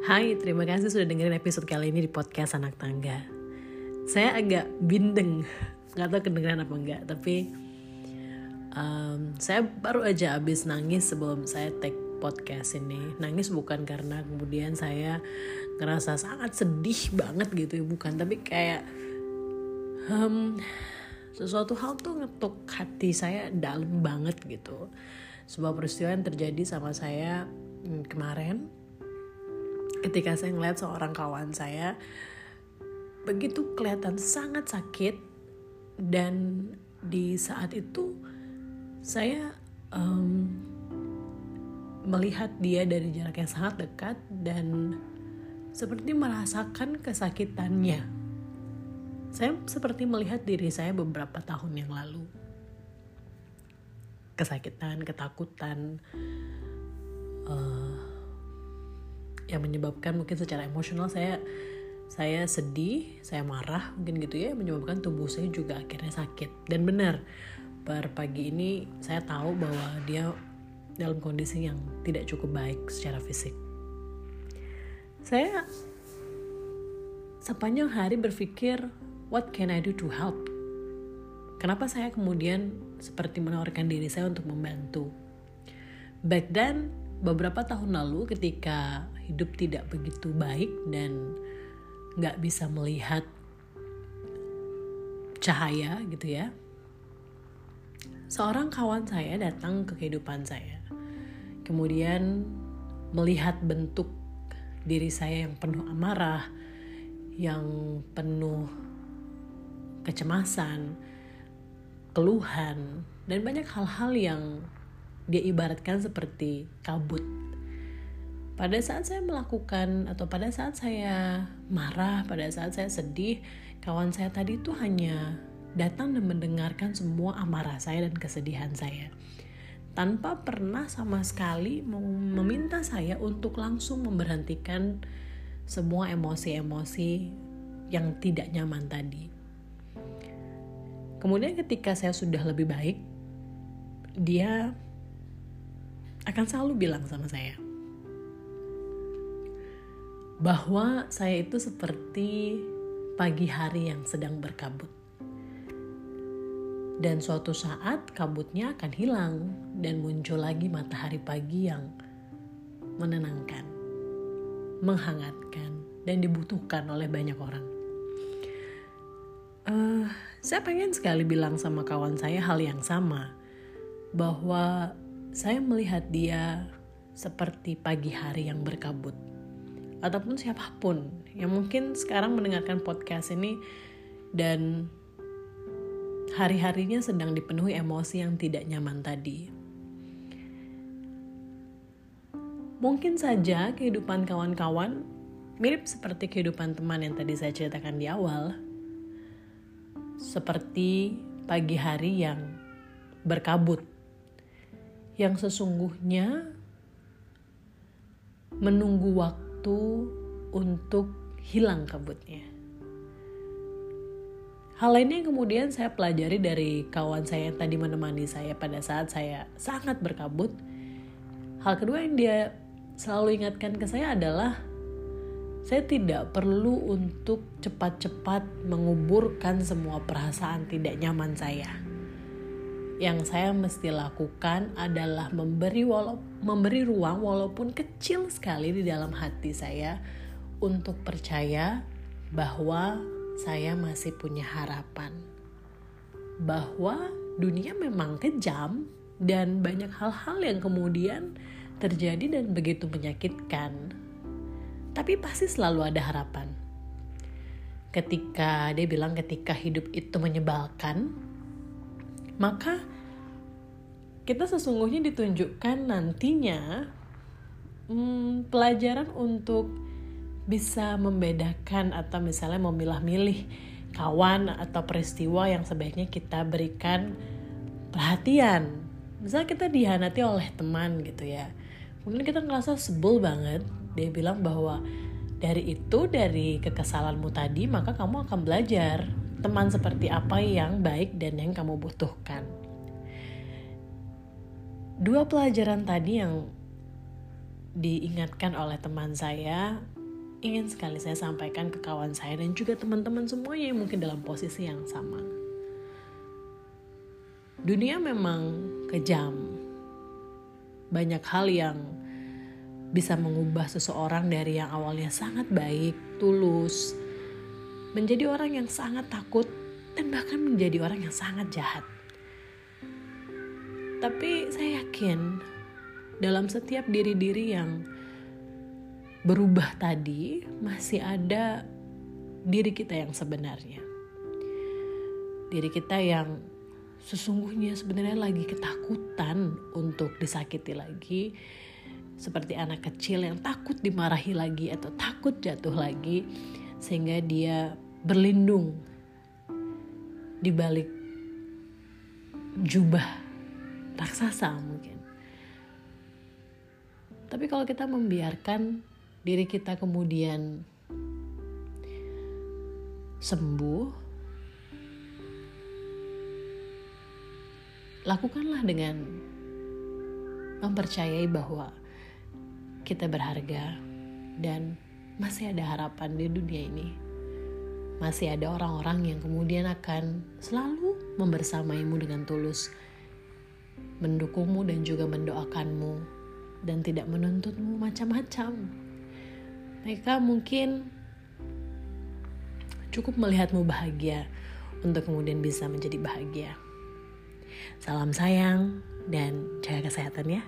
Hai, terima kasih sudah dengerin episode kali ini di podcast Anak Tangga. Saya agak bindeng, nggak tahu kedengeran apa enggak, tapi um, saya baru aja abis nangis sebelum saya take podcast ini. Nangis bukan karena kemudian saya ngerasa sangat sedih banget gitu, bukan, tapi kayak um, sesuatu hal tuh ngetuk hati saya dalam banget gitu. Sebuah peristiwa yang terjadi sama saya hmm, kemarin ketika saya ngeliat seorang kawan saya begitu kelihatan sangat sakit dan di saat itu saya um, melihat dia dari jarak yang sangat dekat dan seperti merasakan kesakitannya. Saya seperti melihat diri saya beberapa tahun yang lalu. Kesakitan, ketakutan, uh, yang menyebabkan mungkin secara emosional saya saya sedih, saya marah mungkin gitu ya, menyebabkan tubuh saya juga akhirnya sakit. Dan benar, per pagi ini saya tahu bahwa dia dalam kondisi yang tidak cukup baik secara fisik. Saya sepanjang hari berpikir, what can I do to help? Kenapa saya kemudian seperti menawarkan diri saya untuk membantu? Back then, beberapa tahun lalu ketika hidup tidak begitu baik dan nggak bisa melihat cahaya gitu ya seorang kawan saya datang ke kehidupan saya. Kemudian melihat bentuk diri saya yang penuh amarah yang penuh kecemasan keluhan dan banyak hal-hal yang dia ibaratkan seperti kabut. Pada saat saya melakukan atau pada saat saya marah, pada saat saya sedih, kawan saya tadi itu hanya datang dan mendengarkan semua amarah saya dan kesedihan saya. Tanpa pernah sama sekali meminta saya untuk langsung memberhentikan semua emosi-emosi yang tidak nyaman tadi. Kemudian ketika saya sudah lebih baik, dia akan selalu bilang sama saya bahwa saya itu seperti pagi hari yang sedang berkabut. Dan suatu saat kabutnya akan hilang dan muncul lagi matahari pagi yang menenangkan, menghangatkan, dan dibutuhkan oleh banyak orang. Uh, saya pengen sekali bilang sama kawan saya hal yang sama, bahwa saya melihat dia seperti pagi hari yang berkabut. Ataupun siapa pun yang mungkin sekarang mendengarkan podcast ini dan hari-harinya sedang dipenuhi emosi yang tidak nyaman tadi. Mungkin saja kehidupan kawan-kawan mirip seperti kehidupan teman yang tadi saya ceritakan di awal. Seperti pagi hari yang berkabut yang sesungguhnya menunggu waktu untuk hilang kabutnya. Hal lainnya yang kemudian saya pelajari dari kawan saya yang tadi menemani saya pada saat saya sangat berkabut. Hal kedua yang dia selalu ingatkan ke saya adalah saya tidak perlu untuk cepat-cepat menguburkan semua perasaan tidak nyaman saya yang saya mesti lakukan adalah memberi walau, memberi ruang walaupun kecil sekali di dalam hati saya untuk percaya bahwa saya masih punya harapan. Bahwa dunia memang kejam dan banyak hal-hal yang kemudian terjadi dan begitu menyakitkan. Tapi pasti selalu ada harapan. Ketika dia bilang ketika hidup itu menyebalkan, maka kita sesungguhnya ditunjukkan nantinya hmm, pelajaran untuk bisa membedakan atau misalnya memilah-milih kawan atau peristiwa yang sebaiknya kita berikan perhatian. Misalnya kita dihanati oleh teman gitu ya. Mungkin kita ngerasa sebel banget. Dia bilang bahwa dari itu, dari kekesalanmu tadi, maka kamu akan belajar teman seperti apa yang baik dan yang kamu butuhkan. Dua pelajaran tadi yang diingatkan oleh teman saya ingin sekali saya sampaikan ke kawan saya dan juga teman-teman semuanya yang mungkin dalam posisi yang sama. Dunia memang kejam. Banyak hal yang bisa mengubah seseorang dari yang awalnya sangat baik, tulus, menjadi orang yang sangat takut dan bahkan menjadi orang yang sangat jahat. Tapi saya yakin dalam setiap diri-diri yang berubah tadi masih ada diri kita yang sebenarnya. Diri kita yang sesungguhnya sebenarnya lagi ketakutan untuk disakiti lagi. Seperti anak kecil yang takut dimarahi lagi atau takut jatuh lagi sehingga dia berlindung di balik jubah raksasa mungkin. Tapi kalau kita membiarkan diri kita kemudian sembuh, lakukanlah dengan mempercayai bahwa kita berharga dan masih ada harapan di dunia ini. Masih ada orang-orang yang kemudian akan selalu membersamaimu dengan tulus, mendukungmu dan juga mendoakanmu dan tidak menuntutmu macam-macam. Mereka mungkin cukup melihatmu bahagia untuk kemudian bisa menjadi bahagia. Salam sayang dan jaga kesehatan ya.